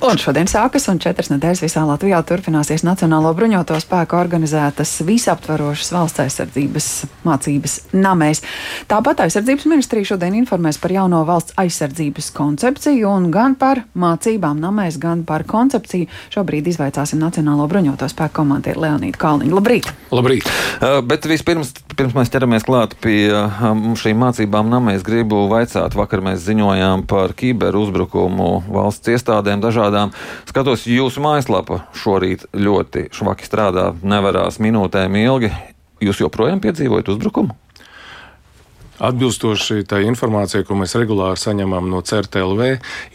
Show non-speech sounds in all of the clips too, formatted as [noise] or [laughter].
Un šodien sākas, un četras nedēļas visā Latvijā turpināsies Nacionālo bruņoto spēku organizētas visaptvarošas valsts aizsardzības mācības namēs. Tāpat aizsardzības ministrija šodien informēs par jauno valsts aizsardzības koncepciju un gan par mācībām namēs, gan par koncepciju. Šobrīd izvaicāsim Nacionālo bruņoto spēku komandieru Leonīdu Kalniņu. Labrīt! Labrīt! Uh, bet vispirms, pirms mēs ķeramies klāt pie um, šīm mācībām namēs, gribu vaicāt, vakar mēs ziņojām par kiberuzbrukumu valsts iestādēm dažādām parādām. Skatos, jūsu mājaslapa šorīt ļoti švaki strādā, nevarās minūtēm ilgi. Jūs joprojām piedzīvojat uzbrukumu? Atbilstoši tai informācijai, ko mēs regulāri saņemam no CERTLV,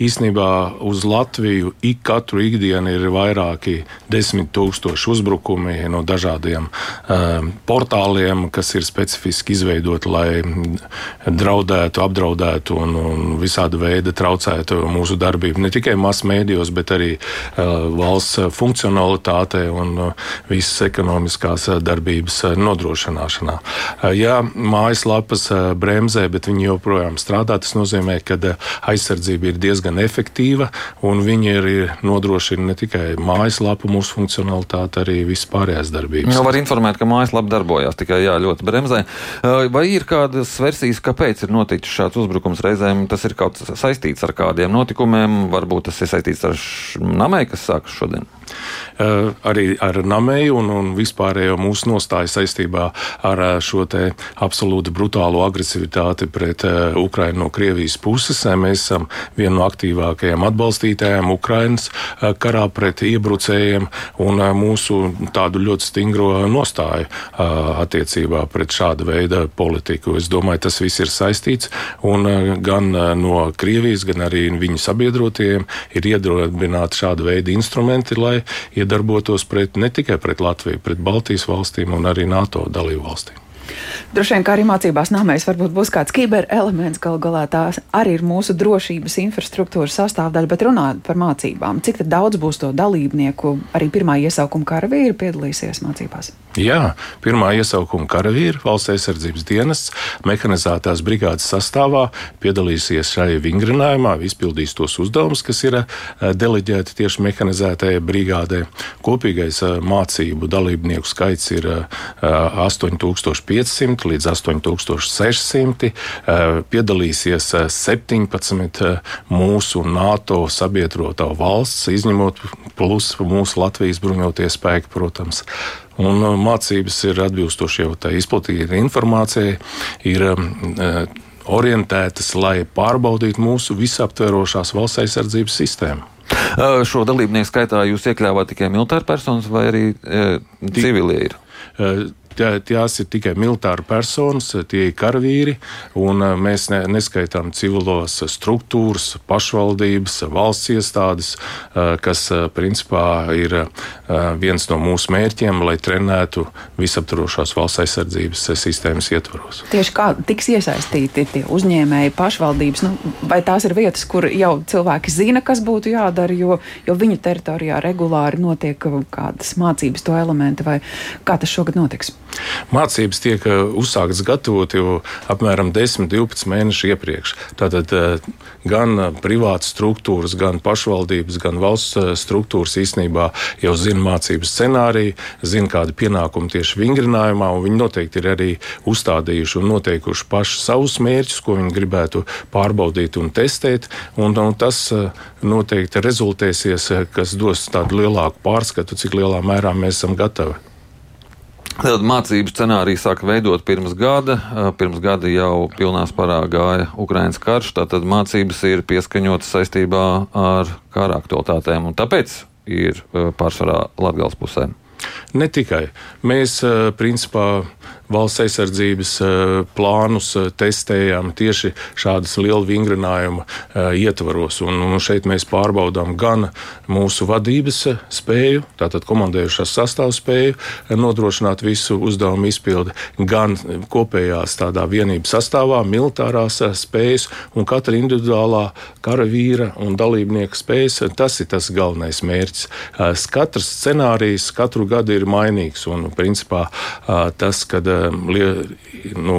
īsnībā uz Latviju ik katru ikdienu ir vairāki desmit tūkstoši uzbrukumi no dažādiem um, portāliem, kas ir specifiski izveidoti, lai draudētu, apdraudētu un, un visāda veida traucētu mūsu darbību. Ne tikai masu mēdījos, bet arī uh, valsts funkcionalitātē un uh, visas ekonomiskās darbības nodrošināšanā. Uh, ja mājaslapas uh, bremzē, bet viņi joprojām strādā. Tas nozīmē, ka eh, aizsardzība ir diezgan efektīva un viņi ir nodrošina ne tikai mājaslapu mūsu funkcionalitāti, arī vispārējās darbības. Jau var informēt, ka mājaslapa darbojās tikai jā, ļoti bremzē. Eh, vai ir kādas versijas, kāpēc ir noticis šāds uzbrukums reizēm? Tas ir kaut kas saistīts ar kādiem notikumiem, varbūt tas ir saistīts ar namē, kas sākas šodien. Uh, arī ar Namēju un, un vispārējo mūsu nostāju saistībā ar šo absolūti brutālo agresiju agresivitāti pret uh, Ukrainu no Krievijas puses. Mēs esam viena no aktīvākajām atbalstītājām Ukrainas uh, karā pret iebrucējiem un mūsu tādu ļoti stingro nostāju attiecībā pret šāda veida politiku. Es domāju, tas viss ir saistīts un gan no Krievijas, gan arī viņu sabiedrotiem ir iedarbināti šāda veida instrumenti, lai iedarbotos pret, ne tikai pret Latviju, pret Baltijas valstīm un arī NATO dalību valstīm. Droši vien, kā arī mācībās nāmēs, varbūt būs kāds kiberelements, gal galā tās arī ir mūsu drošības infrastruktūras sastāvdaļa, bet runājot par mācībām, cik daudz būs to dalībnieku, arī pirmā iesaukuma karavīri piedalīsies mācībās? Jā, pirmā iesaukuma karavīri valsts aizsardzības dienas mehanizētās brigādes sastāvā piedalīsies šajā vingrinājumā, izpildīs tos uzdevumus, kas ir eh, deleģēti tieši mehanizētajai brigādē. Kopīgais eh, mācību dalībnieku skaits ir 8500 eh, līdz 8600. Piedalīsies 17 mūsu NATO sabiedroto valsts, izņemot plus mūsu Latvijas bruņotie spēki, protams. Un uh, mācības ir atbilstoši jau tā izplatīta informācija, ir um, uh, orientētas, lai pārbaudītu mūsu visaptverošās valsts aizsardzības sistēmu. Uh, šo dalībnieku skaitā jūs iekļāvāt tikai militāru personas vai arī e, civilie ir? Tās ir tikai militāri personas, tie ir karavīri, un mēs ne, neskaitām civilos struktūras, pašvaldības, valsts iestādes, kas principā ir viens no mūsu mērķiem, lai trenētu visaptvarošās valsts aizsardzības sistēmas ietvaros. Tieši kā tiks iesaistīti tie uzņēmēji, pašvaldības, nu, vai tās ir vietas, kur jau cilvēki zina, kas būtu jādara, jo, jo viņu teritorijā regulāri notiek kādas mācības to elementi, vai kā tas šogad notiks? Mācības tiek uh, uzsāktas gatavot jau apmēram 10, 12 mēnešu iepriekš. Tātad uh, gan uh, privātas struktūras, gan pašvaldības, gan valsts struktūras īstenībā jau zina mācību scenāriju, zina, kādi pienākumi tieši vingrinājumā, un viņi noteikti ir arī uzstādījuši un noteikuši paši savus mērķus, ko viņi gribētu pārbaudīt un testēt. Un, un tas noteikti rezultēsies, kas dos tādu lielāku pārskatu, cik lielā mērā mēs esam gatavi. Tad mācību scenāriju sāka veidot pirms gada. Pirms gada jau pilnā spārā gāja Ukraiņas karš. Tātad mācības ir pieskaņotas saistībā ar kara aktualitātēm, un tāpēc ir pārsvarā Latvijas pusē. Ne tikai. Mēs, principā, valsts aizsardzības eh, plānus eh, testējam tieši šādas liela vingrinājuma eh, ietvaros. Un, un šeit mēs pārbaudām gan mūsu vadības spēju, tātad komandējušās sastāvspēju nodrošināt visu uzdevumu izpildi, gan kopējās tādā vienības sastāvā, militārās spējas un katra individuālā karavīra un dalībnieka spējas. Tas ir tas galvenais mērķis. Katrs scenārijs katru gadu ir mainīgs un principā tas, kad nu,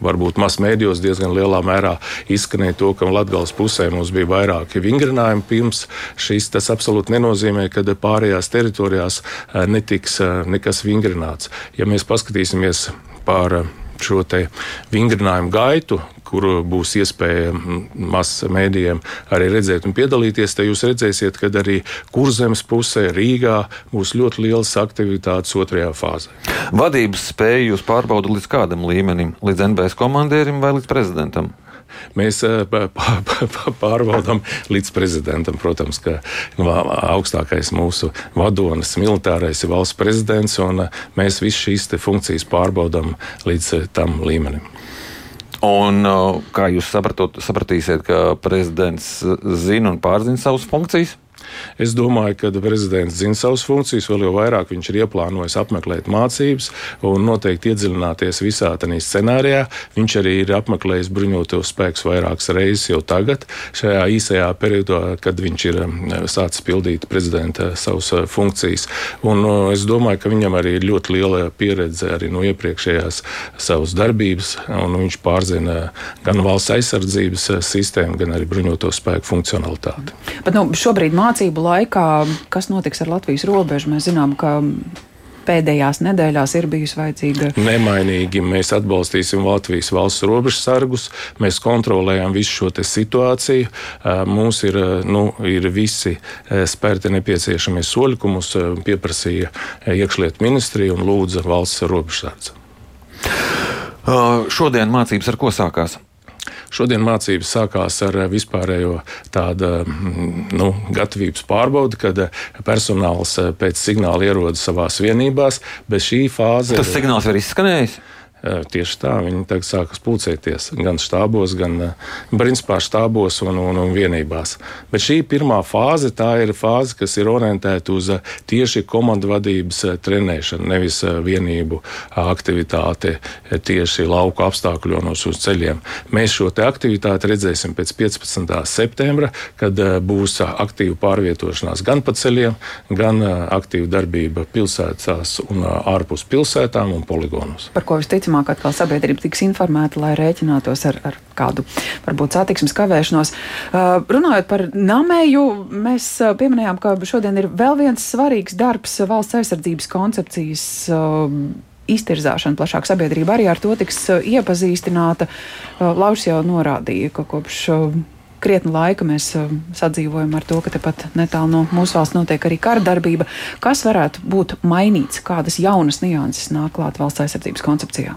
varbūt masmēdījos diezgan lielā mērā izskanēja to, ka Latvijas pusē mums bija vairāki vingrinājumi pirms šīs. Tas absolūti nenozīmē, ka pārējās teritorijās netiks nekas vingrināts. Ja mēs paskatīsimies par šo vingrinājumu gaitu, kur būs iespēja mazs mēdījiem arī redzēt un piedalīties, tad jūs redzēsiet, ka arī kurzemes pusē Rīgā būs ļoti lielas aktivitātes otrajā fāzē. Vadības spēju jūs pārbaudat līdz kādam līmenim? Līdz NBS komandierim vai līdz prezidentam? Mēs eh, pārbaudām līdz prezidentam. Protams, ka augstākais mūsu vadonis, militārais ir valsts prezidents, un eh, mēs visas šīs funkcijas pārbaudām līdz eh, tam līmenim. Un, kā jūs sapratot, sapratīsiet, ka prezidents zina un pārzina savas funkcijas? Es domāju, ka prezidents zina savas funkcijas, vēl jau vairāk viņš ir ieplānojis apmeklēt mācības un noteikti iedziļināties visā tajā scenārijā. Viņš arī ir apmeklējis bruņotos spēkus vairākas reizes jau tagad, šajā īsajā periodā, kad viņš ir um, sācis pildīt prezidenta savas uh, funkcijas. Un uh, es domāju, ka viņam arī ir ļoti liela pieredze arī no iepriekšējās savas darbības, un viņš pārzina gan valsts aizsardzības uh, sistēmu, gan arī bruņoto spēku funkcionalitāti. Bet, nu, šobrīd mācības mācību laikā, kas notiks ar Latvijas robežu, mēs zinām, ka pēdējās nedēļās ir bijusi vajadzīga. Nemainīgi mēs atbalstīsim Latvijas valsts robežsargus, mēs kontrolējam visu šo situāciju. Mums ir, nu, ir visi spērti nepieciešamie soļi, ko mums pieprasīja iekšlietu ministrija un lūdza valsts robežsardze. Šodien mācības ar ko sākās? Šodien mācības sākās ar eh, vispārējo tādu mm, nu, gatavības pārbaudi, kad eh, personāls eh, pēc signāla ierodas savās vienībās. Bet šī fāze. Tas signāls ir izskanējis? Tieši tā, viņi tagad sākas pulcēties gan štābos, gan principā štābos un, un, un vienībās. Bet šī pirmā fāze, tā ir fāze, kas ir orientēta uz tieši komandu vadības trenēšanu, nevis vienību aktivitāti tieši lauku apstākļos uz ceļiem. Mēs šo aktivitāti redzēsim pēc 15. septembra, kad būs aktīva pārvietošanās gan pa ceļiem, gan aktīva darbība pilsētās un ārpus pilsētām un poligonos. Par ko visticamāk? Visticamāk atkal sabiedrība tiks informēta, lai rēķinātos ar, ar kādu varbūt satiksmes kavēšanos. Uh, runājot par namēju, mēs uh, pieminējām, ka šodien ir vēl viens svarīgs darbs valsts aizsardzības koncepcijas. Uh, iztirzāšana plašāk sabiedrība arī ar to tiks uh, iepazīstināta. Uh, Lauris jau norādīja, ka kopš krietni laika mēs uh, sadzīvojam ar to, ka tepat netālu no mūsu valsts notiek arī kara darbība. Kas varētu būt mainīts, kādas jaunas nianses nāk klāt valsts aizsardzības koncepcijā?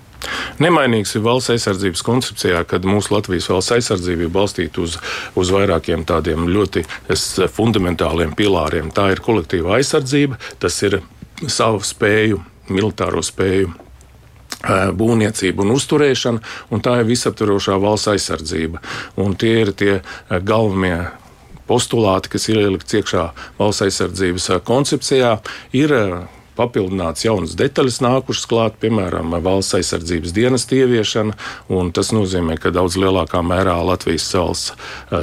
Nemainīgs ir valsts aizsardzības koncepcijā, kad mūsu Latvijas valsts aizsardzība ir balstīta uz, uz vairākiem tādiem ļoti fundamentāliem pilāriem. Tā ir kolektīva aizsardzība, tas ir savu spēju, militāro spēju būvniecība un uzturēšana, un tā ir visaptvarošā valsts aizsardzība. Un tie ir tie galvenie postulāti, kas ir ielikti iekšā valsts aizsardzības koncepcijā. Ir papildināts jaunas detaļas nākušas klāt, piemēram, valsts aizsardzības dienas ieviešana. Tas nozīmē, ka daudz lielākā mērā Latvijas valsts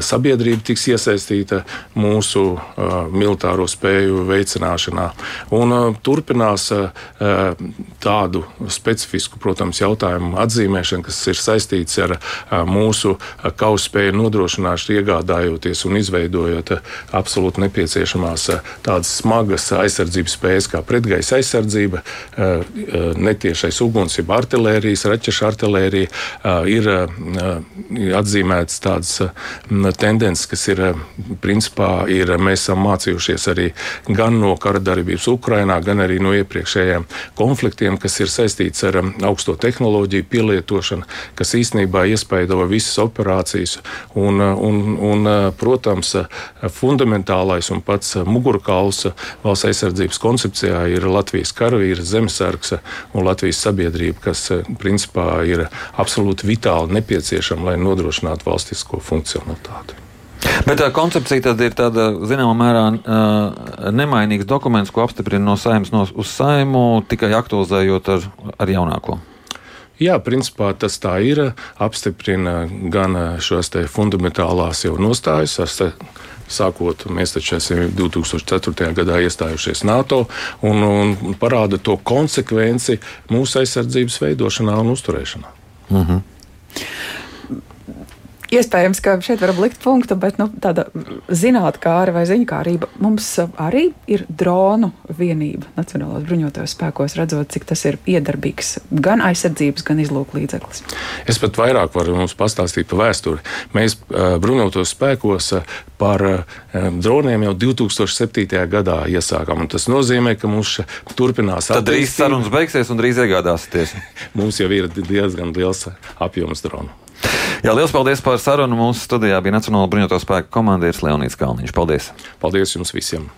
sabiedrība tiks iesaistīta mūsu uh, militāro spēju veicināšanā. Un, uh, turpinās tādu specifisku, protams, jautājumu atzīmēšanu, kas ir saistīts ar mūsu kausa spēju nodrošināšanu, iegādājoties un izveidojot absolūti nepieciešamās tādas smagas aizsardzības spējas kā pretgaisa gaisa aizsardzība, eh, eh, netiešais uguns, jeb artērijas, raķešu artērija eh, ir atzīmētas tādas tendences, kas ir principā ir, mēs esam mācījušies arī gan no kara darbības Ukrainā, gan arī no iepriekšējiem konfliktiem, kas ir saistīts ar augsto tehnoloģiju pielietošanu, kas īstenībā iespaido visas operācijas. Un, un, un, protams, fundamentālais un pats mugurkauls valsts aizsardzības koncepcijā ir Latvijas karavīrs, zemesargs un Latvijas sabiedrība, kas eh, principā ir absolūti vitāli nepieciešama, lai nodrošinātu valstisko funkcionalitāti. Bet tā koncepcija tad ir tāda, zināmā mērā, uh, nemainīgs dokuments, ko apstiprina no saimnes no, uz saimu, tikai aktualizējot ar, ar jaunāko. Jā, principā tas tā ir. Apstiprina gan šos fundamentālās jau nostājas sākot, mēs taču esam 2004. gadā iestājušies NATO un, un parāda to konsekvenci mūsu aizsardzības veidošanā un uzturēšanā. Mm -hmm. Iespējams, ka šeit varam likt punktu, bet nu, tāda zinātnākāra vai ziņkārība mums arī ir dronu vienība Nacionālās bruņotajos spēkos, redzot, cik tas ir iedarbīgs gan aizsardzības, gan izlūk līdzeklis. Es pat vairāk varu mums pastāstīt par vēsturi. Mēs uh, bruņotos spēkos uh, par uh, droniem jau 2007. gadā iesākām. Tas nozīmē, ka mums turpinās attīstība. Tad drīz sarunas beigsies un drīz iegādāsieties. [laughs] mums jau ir diezgan liels apjoms dronu. Jā, liels paldies par sarunu. Mūsu studijā bija Nacionāla bruņoto spēku komandieris Leonīds Kalniņš. Paldies! Paldies jums visiem!